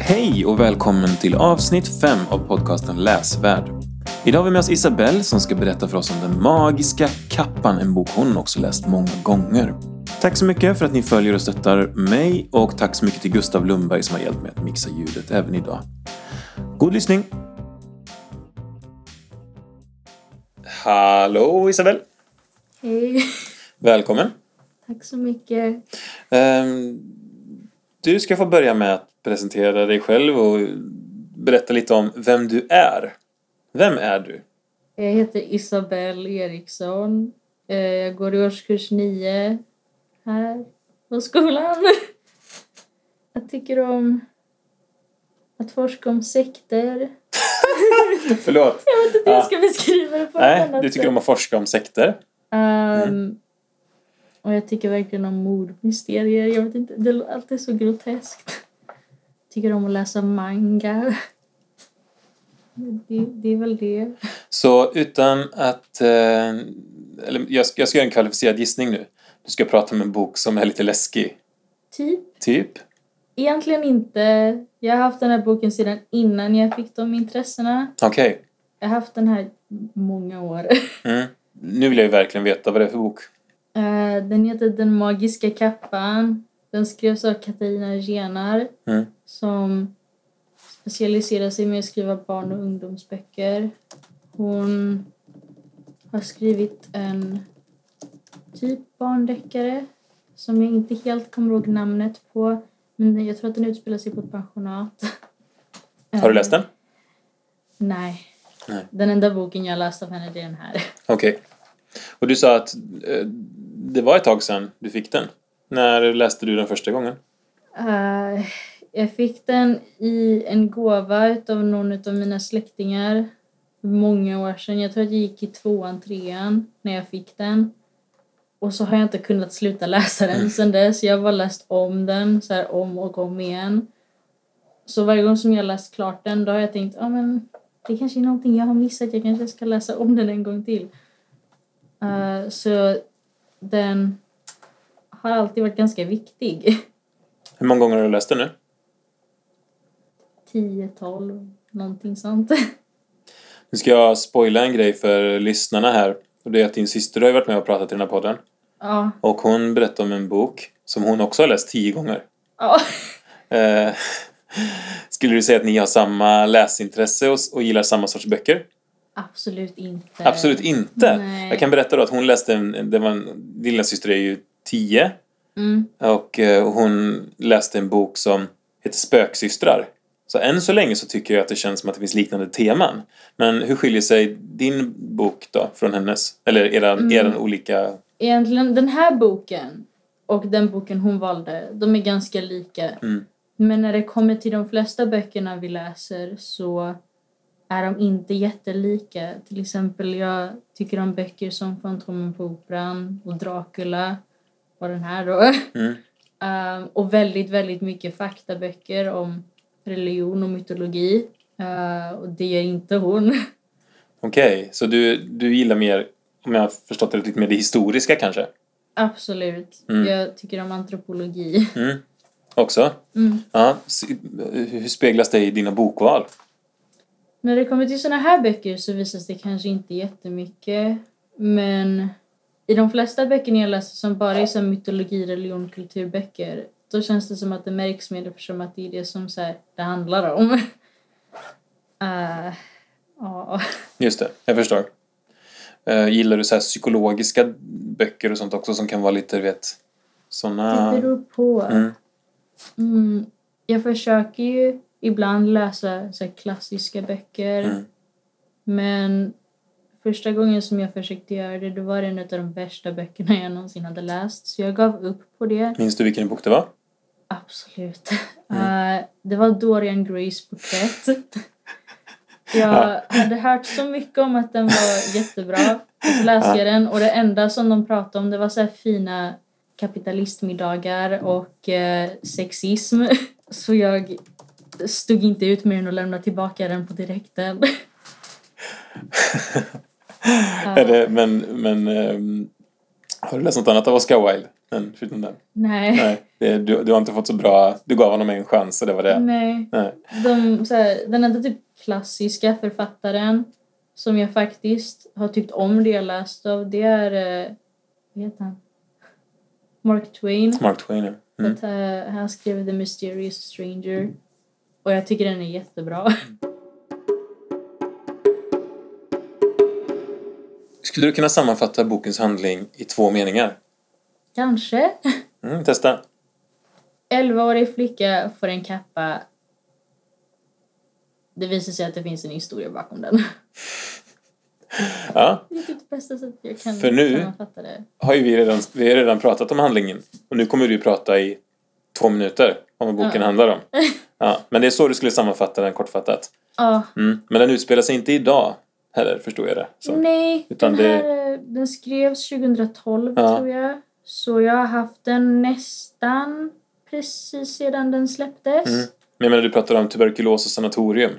Hej och välkommen till avsnitt 5 av podcasten Läsvärd. Idag har vi med oss Isabelle som ska berätta för oss om Den magiska kappan, en bok hon också läst många gånger. Tack så mycket för att ni följer och stöttar mig och tack så mycket till Gustav Lundberg som har hjälpt mig att mixa ljudet även idag. God lyssning! Hallå Isabelle! Hej, Välkommen! tack så mycket. Ehm, Du ska få börja med att presentera dig själv och berätta lite om vem du är. Vem är du? Jag heter Isabelle Eriksson. Eh, Jag går i årskurs 9 här på skolan. Jag tycker om att forska om sekter. Förlåt. Jag vet inte hur Ja. jag ska beskriva det på Nej, annat du tycker om att forska om sekter. Ehm, Och jag tycker verkligen om mordmysterier. Jag vet inte, det är alltid så groteskt. Tycker om att läsa manga. Det, det är väl det. Så utan att... eh, Eller jag ska, jag ska göra en kvalificerad gissning nu. Du ska prata om en bok som är lite läskig. Typ. Typ? Egentligen inte. Jag har haft den här boken sedan innan jag fick de intressena. Okej. Jag har haft den här många år. Mm. Nu vill jag ju verkligen veta vad det är för bok. Eh, Den heter Den magiska kappan. Den skrevs av Katarina Renar Mm. Som specialiserar sig med att skriva barn och ungdomsböcker. Hon har skrivit en typ barndeckare som jag inte helt kommer ihåg namnet på. Men jag tror att den utspelar sig på ett pensionat. Har du läst den? Nej. Nej. Den enda boken jag läst av henne det är den här. Okej. Och du sa att eh, det var ett tag sedan du fick den. När läste du den första gången? Eh, jag fick den i en gåva utav någon av mina släktingar för många år sedan. Jag tror att jag gick i tvåan, trean när jag fick den. Och så har jag inte kunnat sluta läsa den sedan dess. Jag har bara läst om den så här om och om igen. Så varje gång som jag läst klart den då har jag tänkt, ja men det kanske är någonting jag har missat. Jag kanske ska läsa om den en gång till. Eh, så den har alltid varit ganska viktig. Hur många gånger har du läst den nu? 10, 12, någonting sånt. Nu ska jag spoila en grej för lyssnarna här. Och det är att din syster har varit med och pratat i den här podden. ja. Och hon berättade om en bok som hon också har läst tio gånger. ja. Eh, skulle du säga att ni har samma läsintresse och, och gillar samma sorts böcker? Absolut inte. Absolut inte! Nej. Jag kan berätta då att hon läste en... Det var en din lilla syster är ju tio. Mm. Och eh, hon läste en bok som heter Spöksystrar. Så än så länge så tycker jag att det känns som att det finns liknande teman. Men hur skiljer sig din bok då från hennes? Eller eran, Mm. eran olika... Egentligen den här boken och den boken hon valde, de är ganska lika. Mm. Men när det kommer till de flesta böckerna vi läser så är de inte jättelika. Till exempel jag tycker om böcker som Fantomen på Operan och Dracula och den här då. Mm. Ehm, och väldigt, väldigt mycket faktaböcker om religion och mytologi. Eh, och det gör inte hon. Okej, så du, du gillar mer, om jag har förstått det lite mer det historiska kanske? Absolut. Mm. Jag tycker om antropologi. Mm. Också? Mm. Ja. Hur speglas det i dina bokval? När det kommer till såna här böcker så visas det kanske inte jättemycket. Men i de flesta böckerna jag läser som bara är så mytologi, religion, kulturböcker då känns det som att det märks mer eftersom att det är det som så här, det handlar om. Ja. Just det, jag förstår. Uh, gillar du så här psykologiska böcker och sånt också som kan vara lite, du vet, såna... Det beror på. Mm. Mm, jag försöker ju ibland läsa så klassiska böcker. Mm. Men första gången som jag försökte göra det, då var det en av de värsta böckerna jag någonsin hade läst. Så jag gav upp på det. Minns du vilken bok det var? Absolut. Mm. Eh, det var Dorian Grays porträtt. Jag hade hört så mycket om att den var jättebra. Och så läste jag den och det enda som de pratade om det var så fina kapitalistmiddagar och eh, sexism. Så jag stod inte ut med den och lämnade tillbaka den på direkten. Är det, men men ehm, har du läst något annat av Oscar Wilde? Men förutom den. Nej. Nej, det, du, du har inte fått så bra... Du gav honom en chans och det var det. Nej. Nej. De, här, den enda typ klassiska författaren som jag faktiskt har tyckt om det jag läst av det är... eh, Vad heter han? Mark Twain. Mark Twain, ja. Mm. Att, eh, han skrev The Mysterious Stranger. Och jag tycker den är jättebra. Skulle du kunna sammanfatta bokens handling i två meningar? Kanske. Mm, testa. 11-årig flicka får en kappa. Det visar sig att det finns en historia bakom den. Ja, Det är typ det bästa sättet jag kan För nu- det. har ju vi redan, vi har redan pratat om handlingen. Och nu kommer du ju prata i två minuter om vad boken Ja. handlar om. Ja, men det är så du skulle sammanfatta den kortfattat. Ja, Mm. Men den utspelar sig inte idag heller, förstår jag det. Så. nej. Utan den, det- här, eh, den skrevs 2012 Ja. tror jag. Så jag har haft den nästan precis sedan den släpptes. Mm. Men jag menar, du pratar om tuberkulos och sanatorium.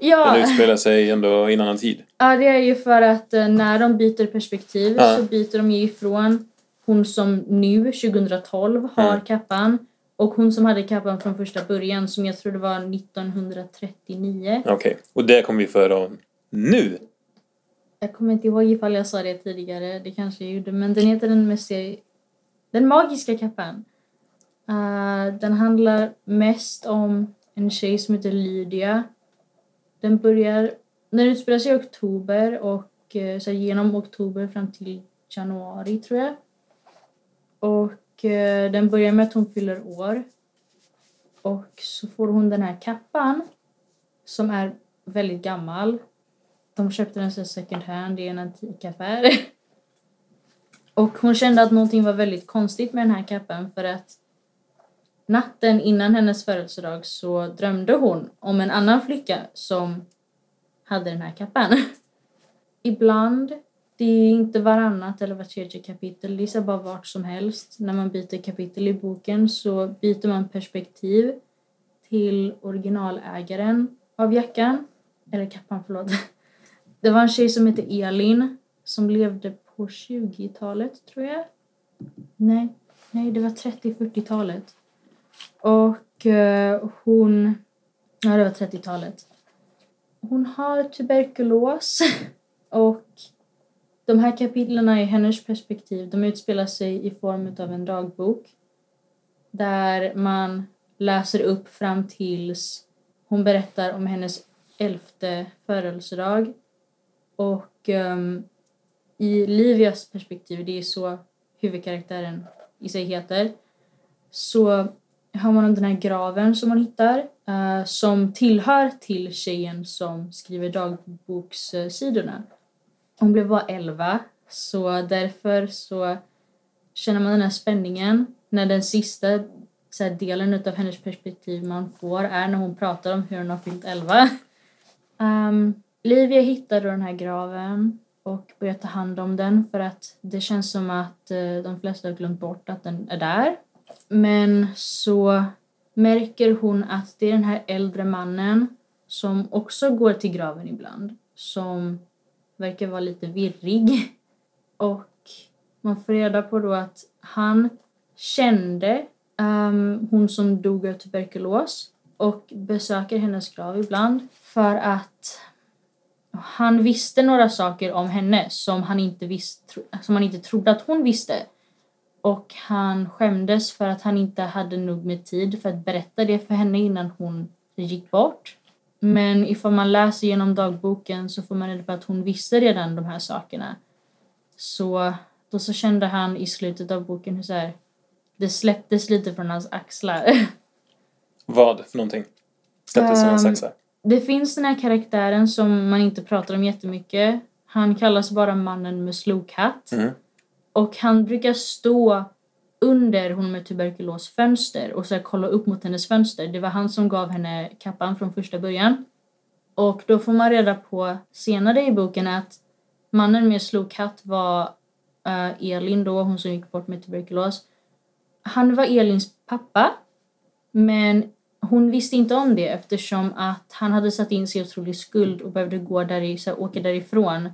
Ja, Den utspelar sig ändå i en annan tid. ja, det är ju för att eh, när de byter perspektiv Ja. så byter de ju ifrån hon som nu, 2012, har Mm. kappan och hon som hade kappan från första början som jag tror det var 1939. Okej, och det kommer vi föra om nu. Jag kommer inte ihåg ifall jag sa det tidigare, det kanske jag gjorde, men den heter den, mesti- den magiska kappan. Uh, eh, den handlar mest om en tjej som heter Lydia. Den börjar, den utspelar sig i oktober och uh, så genom oktober fram till januari tror jag. Och uh, den börjar med att hon fyller år. Och så får hon den här kappan som är väldigt gammal. De köpte den så second hand i en antikaffär. Och hon kände att någonting var väldigt konstigt med den här kappan för att natten innan hennes födelsedag så drömde hon om en annan flicka som hade den här kappan. Ibland, det är inte varannat eller vart tredje kapitel, det är bara vart som helst. När man byter kapitel i boken så byter man perspektiv till originalägaren av jackan. Eller kappan, förlåt. Det var en tjej som hette Elin som levde på 20-talet, tror jag. Nej, nej det var 30-40-talet. Och eh, hon... Ja, det var 30-talet. Hon har tuberkulos och de här kapitlerna i hennes perspektiv, de utspelar sig i form av en dagbok där man läser upp fram tills hon berättar om hennes elfte födelsedag. Och um, i Livias perspektiv, det är så huvudkaraktären i sig heter, så har man den här graven som man hittar uh, som tillhör till tjejen som skriver dagbokssidorna. Hon blev bara 11 så därför så känner man den här spänningen när den sista så här, delen av hennes perspektiv man får är när hon pratar om hur hon har fyllt 11. Um, ehm, Livia hittar då den här graven och börjar ta hand om den för att det känns som att eh, de flesta har glömt bort att den är där. Men så märker hon att det är den här äldre mannen som också går till graven ibland som verkar vara lite virrig. Och man får reda på då att han kände um, hon som dog av tuberkulos och besöker hennes grav ibland för att han visste några saker om henne som han inte, visst, som han inte trodde att hon visste. Och han skämdes för att han inte hade nog med tid för att berätta det för henne innan hon gick bort. Men ifall man läser genom dagboken så får man reda på att hon visste redan de här sakerna. Så då så kände han i slutet av boken hur så här, det släpptes lite från hans axlar. Vad för någonting? Släpptes um, Ehm, saxar. Det finns den här karaktären som man inte pratar om jättemycket. Han kallas bara mannen med slokhatt. Mm. Och han brukar stå under hon med tuberkulos fönster och så här kolla upp mot hennes fönster. Det var han som gav henne kappan från första början. Och då får man reda på senare i boken att mannen med slokhatt var eh, Elin då, hon som gick bort med tuberkulos. Han var Elins pappa. Men hon visste inte om det eftersom att han hade satt in sig i otrolig skuld och behövde gå där, så här, åka därifrån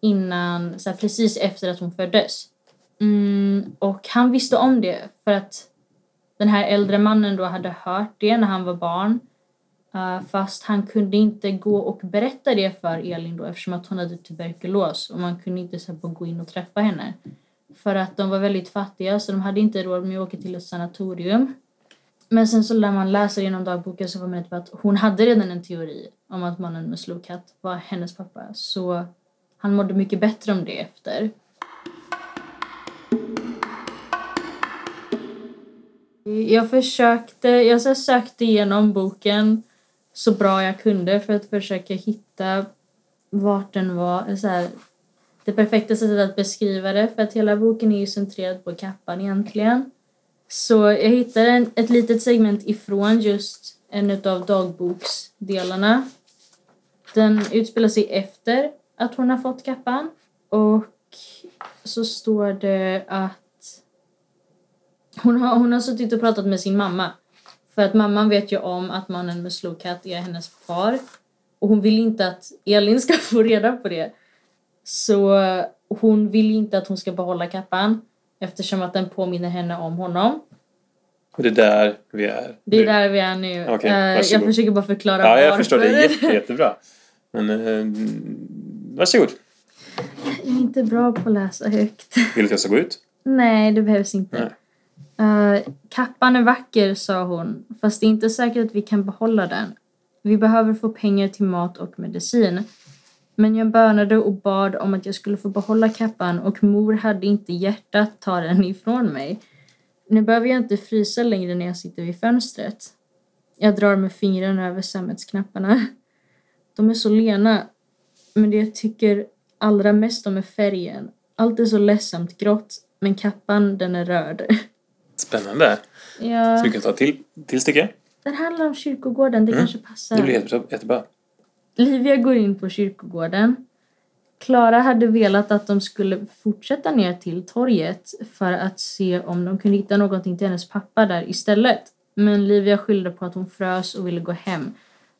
innan, så här, precis efter att hon föddes. Mm, och han visste om det för att den här äldre mannen då hade hört det när han var barn. Uh, fast han kunde inte gå och berätta det för Elin då eftersom att hon hade tuberkulos och man kunde inte så här, gå in och träffa henne. För att de var väldigt fattiga så de hade inte råd med att åka till ett sanatorium. Men sen så när man läser genom dagboken så var man typ att hon hade redan en teori om att mannen med slowcat var hennes pappa. Så han mådde mycket bättre om det efter. Jag försökte, jag så sökte igenom boken så bra jag kunde för att försöka hitta vart den var, så här, det perfekta sättet att beskriva det för att hela boken är ju centrerad på kappan egentligen. Så jag hittade en, ett litet segment ifrån just en av dagboksdelarna. Den utspelar sig efter att hon har fått kappan och så står det att hon har, hon har suttit och pratat med sin mamma. För att mamman vet ju om att mannen med slowcat är hennes far. Och hon vill inte att Elin ska få reda på det. Så hon vill inte att hon ska behålla kappan eftersom att den påminner henne om honom. Och det är där vi är Det är där vi är nu. Okej, Eh, jag försöker bara förklara Ja, jag varför. förstår. Det är jätte, jättebra. Men eh, varsågod. Jag är inte bra på att läsa högt. Vill du att jag ska gå ut? Nej, det behövs inte. Eh, kappan är vacker, sa hon, fast det är inte säkert att vi kan behålla den. Vi behöver få pengar till mat och medicin. Men jag bönade och bad om att jag skulle få behålla kappan och mor hade inte hjärta att ta den ifrån mig. Nu behöver jag inte frysa längre när jag sitter vid fönstret. Jag drar med fingrarna över sammetsknapparna. De är så lena. Men det jag tycker allra mest om är färgen. Allt är så ledsamt grått, men kappan den är röd. Spännande. Ja, Så vi kan ta till, till stycke. den handlar om kyrkogården, det Mm. kanske passar. Det blir jättebra. jättebra. Livia går in på kyrkogården. Klara hade velat att de skulle fortsätta ner till torget för att se om de kunde hitta någonting till hennes pappa där istället. Men Livia skyllde på att hon frös och ville gå hem.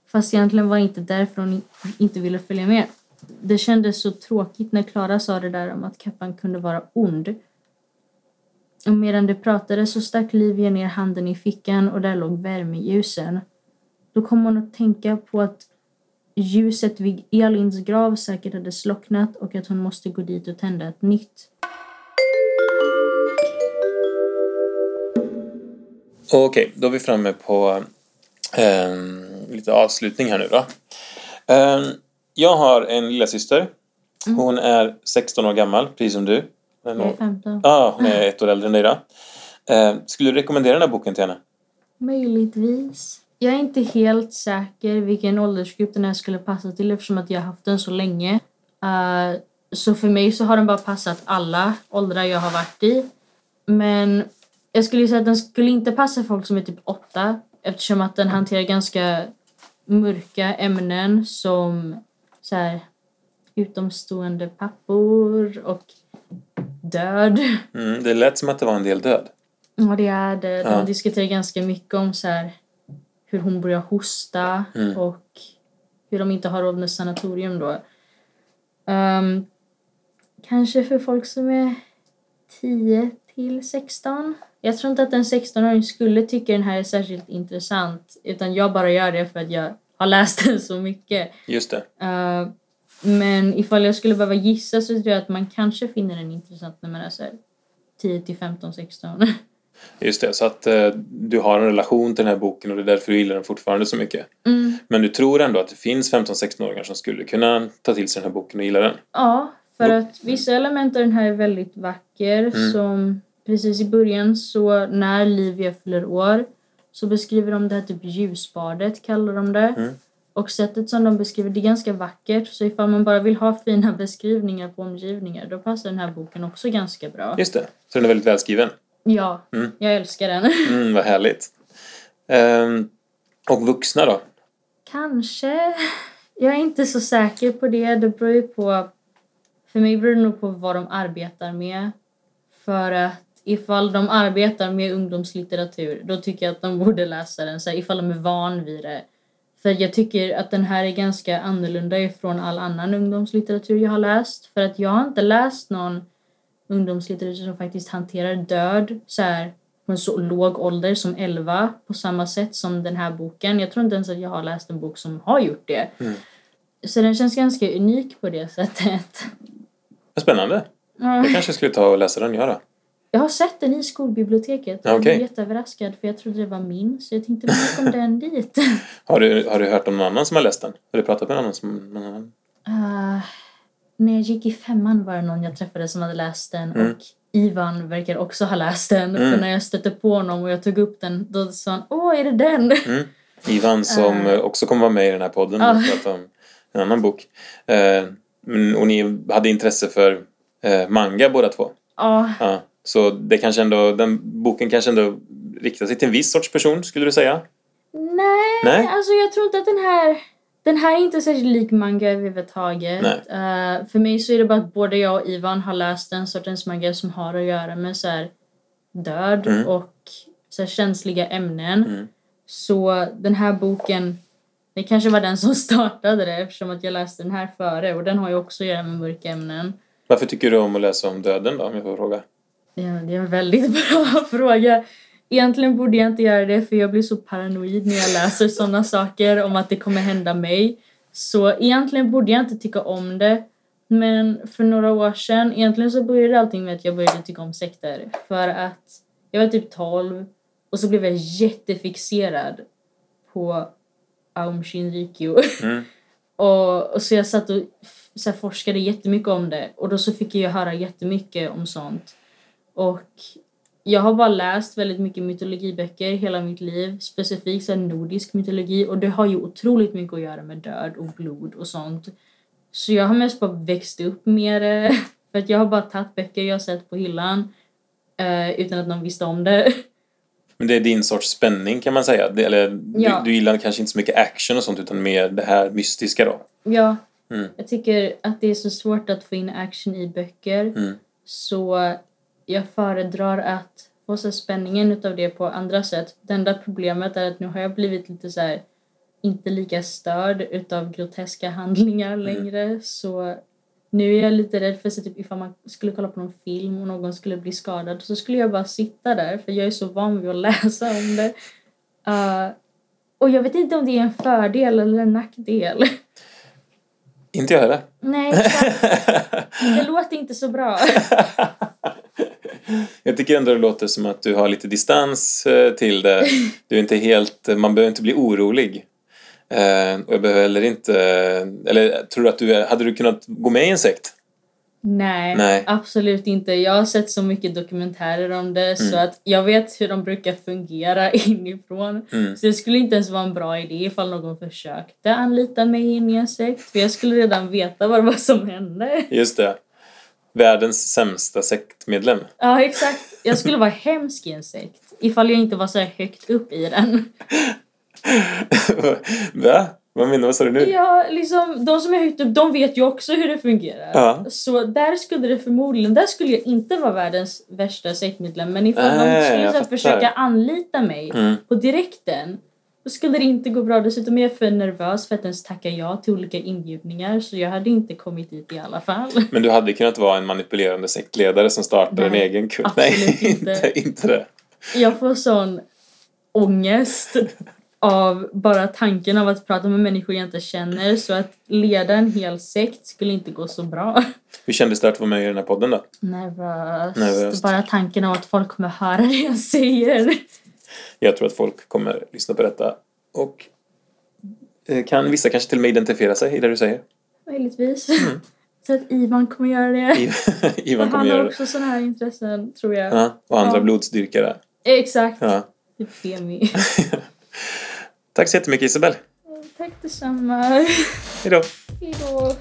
Fast egentligen var det inte därför hon inte ville följa med. Det kändes så tråkigt när Klara sa det där om att kappan kunde vara ond. Och medan de pratade så stack Livia ner handen i fickan och där låg värmeljusen. Då kom hon att tänka på att ljuset vid Elins grav säkert hade slocknat och att hon måste gå dit och tända ett nytt. Okej, då är vi framme på ehm, lite avslutning här nu då. Ehm, jag har en lilla syster. Hon är 16 år gammal, precis som du. Jag är hon- 15. Ja, hon är ett år äldre än dig då. Ehm, skulle du rekommendera den här boken till henne? Möjligtvis. Jag är inte helt säker vilken åldersgrupp den här skulle passa till eftersom att jag har haft den så länge. Eh, så för mig så har den bara passat alla åldrar jag har varit i. Men jag skulle säga att den skulle inte passa folk som är typ åtta eftersom att den hanterar ganska mörka ämnen som så här, utomstående pappor och död. Mm, det lät som att det var en del död. Ja, det är det. De Ja. diskuterar ganska mycket om så här, hur hon börjar hosta Mm. och hur de inte har råd med sanatorium då. Ehm, kanske för folk som är 10 till 16. Jag tror inte att en 16-åring skulle tycka den här är särskilt intressant utan jag bara gör det för att jag har läst den så mycket. Just det. Uh, men ifall jag skulle behöva gissa så tror jag att man kanske finner den intressant när man är så här 10 till 15, 16. Just det, så att eh, du har en relation till den här boken och det är därför du gillar den fortfarande så mycket. Mm. Men du tror ändå att det finns 15-16-åringar som skulle kunna ta till sig den här boken och gilla den? Ja, för att vissa element av den här är väldigt vacker. Mm. Som precis i början så när Livia fyller år så beskriver de det här typ ljusbadet kallar de det. Mm. Och sättet som de beskriver det är ganska vackert. Så ifall man bara vill ha fina beskrivningar på omgivningar då passar den här boken också ganska bra. Just det, så den är väldigt välskriven. Ja, Mm. jag älskar den. Mm, vad härligt. Ehm, och vuxna då? Kanske. Jag är inte så säker på det. Det beror ju på... För mig beror det nog på vad de arbetar med. För att ifall de arbetar med ungdomslitteratur då tycker jag att de borde läsa den. Så här, ifall de är van vid det. För jag tycker att den här är ganska annorlunda ifrån all annan ungdomslitteratur jag har läst. För att jag har inte läst någon ungdomslitteratur som faktiskt hanterar död så här, på en så låg ålder som 11 på samma sätt som den här boken. Jag tror inte ens att jag har läst en bok som har gjort det. Mm. Så den känns ganska unik på det sättet. Spännande. Ja. Jag kanske skulle ta och läsa den, göra. Jag har sett den i skolbiblioteket. Jag Okej. blev jätteöverraskad för jag trodde det var min. Så jag tänkte, varför kom den dit? Har du, har du hört om någon annan som har läst den? Har du pratat med någon som... någon annan? Uh, när jag gick i femman var det någon jag träffade som hade läst den Mm. och Ivan verkar också ha läst den. Mm. För när jag stötte på honom och jag tog upp den då sa han Åh, är det den? Mm. Ivan som eh, också kommer vara med i den här podden och prata om en annan bok. Men- och ni hade intresse för eh, manga båda två. Ja, Ja. Så det kanske ändå, den boken kanske ändå riktar sig till en viss sorts person, skulle du säga? nej, Nej? alltså jag tror inte att den här den här är inte särskilt lik manga överhuvudtaget. Eh, för mig så är det bara att både jag och Ivan har läst den sortens manga som har att göra med så här död Mm. och så här känsliga ämnen. Mm. Så den här boken, det kanske var den som startade det eftersom att jag läste den här före och den har ju också att göra med mörka ämnen. Varför tycker du om att läsa om döden då, om jag får fråga? Ja, det är en väldigt bra fråga. Egentligen borde jag inte göra det för jag blir så paranoid när jag läser sådana saker om att det kommer hända mig. Så egentligen borde jag inte tycka om det. Men för några år sedan, egentligen så började allting med att jag började tycka om sekter. För att jag var typ 12 och så blev jag jättefixerad på Aum Shinrikyo. Mm. Och, och så jag satt och så här, forskade jättemycket om det och då så fick jag höra jättemycket om sånt. Och jag har bara läst väldigt mycket mytologiböcker hela mitt liv, specifikt så nordisk mytologi och det har ju otroligt mycket att göra med död och blod och sånt. Så jag har mest bara växt upp med det, för att jag har bara tagit böcker jag har sett på hyllan eh, utan att någon visste om det. Men det är din sorts spänning kan man säga. Det, eller Ja. du, du gillar kanske inte så mycket action och sånt utan mer det här mystiska då. Ja, Mm. jag tycker att det är så svårt att få in action i böcker. Mm. Så jag föredrar att få så spänningen utav det på andra sätt. Det enda problemet är att nu har jag blivit lite så här inte lika störd utav groteska handlingar längre. Så nu är jag lite rädd för så typ ifall man skulle kolla på någon film och någon skulle bli skadad så skulle jag bara sitta där för jag är så van vid att läsa om det. Uh, och jag vet inte om det är en fördel eller en nackdel. Inte jag heller. Nej, exakt. det låter inte så bra. Jag tycker ändå det låter som att du har lite distans eh, till det. Du är inte helt, man behöver inte bli orolig. Eh, och jag behöver heller inte, eller tror du att du, hade du kunnat gå med i en sekt? Nej, Nej. absolut inte. Jag har sett så mycket dokumentärer om det så Mm. att jag vet hur de brukar fungera inifrån. Mm. Så det skulle inte ens vara en bra idé ifall någon försökte anlita mig in i en sekt. För jag skulle redan veta vad det var som hände. Just det. Världens sämsta sektmedlem. Ja, exakt. Jag skulle vara hemsk i en sekt. Ifall jag inte var så högt upp i den. Va? Vad menar Vad sa du nu? Ja, liksom de som är högt upp, de vet ju också hur det fungerar. Ja. Så där skulle det förmodligen, där skulle jag inte vara världens värsta sektmedlem. Men ifall Nej, de skulle så försöka anlita mig Mm. på direkten, då skulle det inte gå bra. Dessutom är jag för nervös för att ens tacka ja till olika inbjudningar. Så jag hade inte kommit dit i alla fall. Men du hade kunnat vara en manipulerande sektledare som startade en egen absolut Nej, inte. inte, inte det. Jag får sån ångest av bara tanken av att prata med människor jag inte känner. Så att leda en hel sekt skulle inte gå så bra. Hur kändes det att vara med i den här podden då? Nervöst. Nervöst. Bara tanken av att folk kommer höra det jag säger. Jag tror att folk kommer lyssna på detta och eh, kan vissa kanske till och med identifiera sig i det du säger. Möjligtvis. Mm. Så att Ivan kommer göra det. Ivan kommer han göra har det. också sådana här intressen, tror jag. Ja, och andra Ja. blodsdyrkare. Exakt. Ja. Typ Femi. Tack så jättemycket Isabel. Tack detsamma. Hejdå. Hejdå.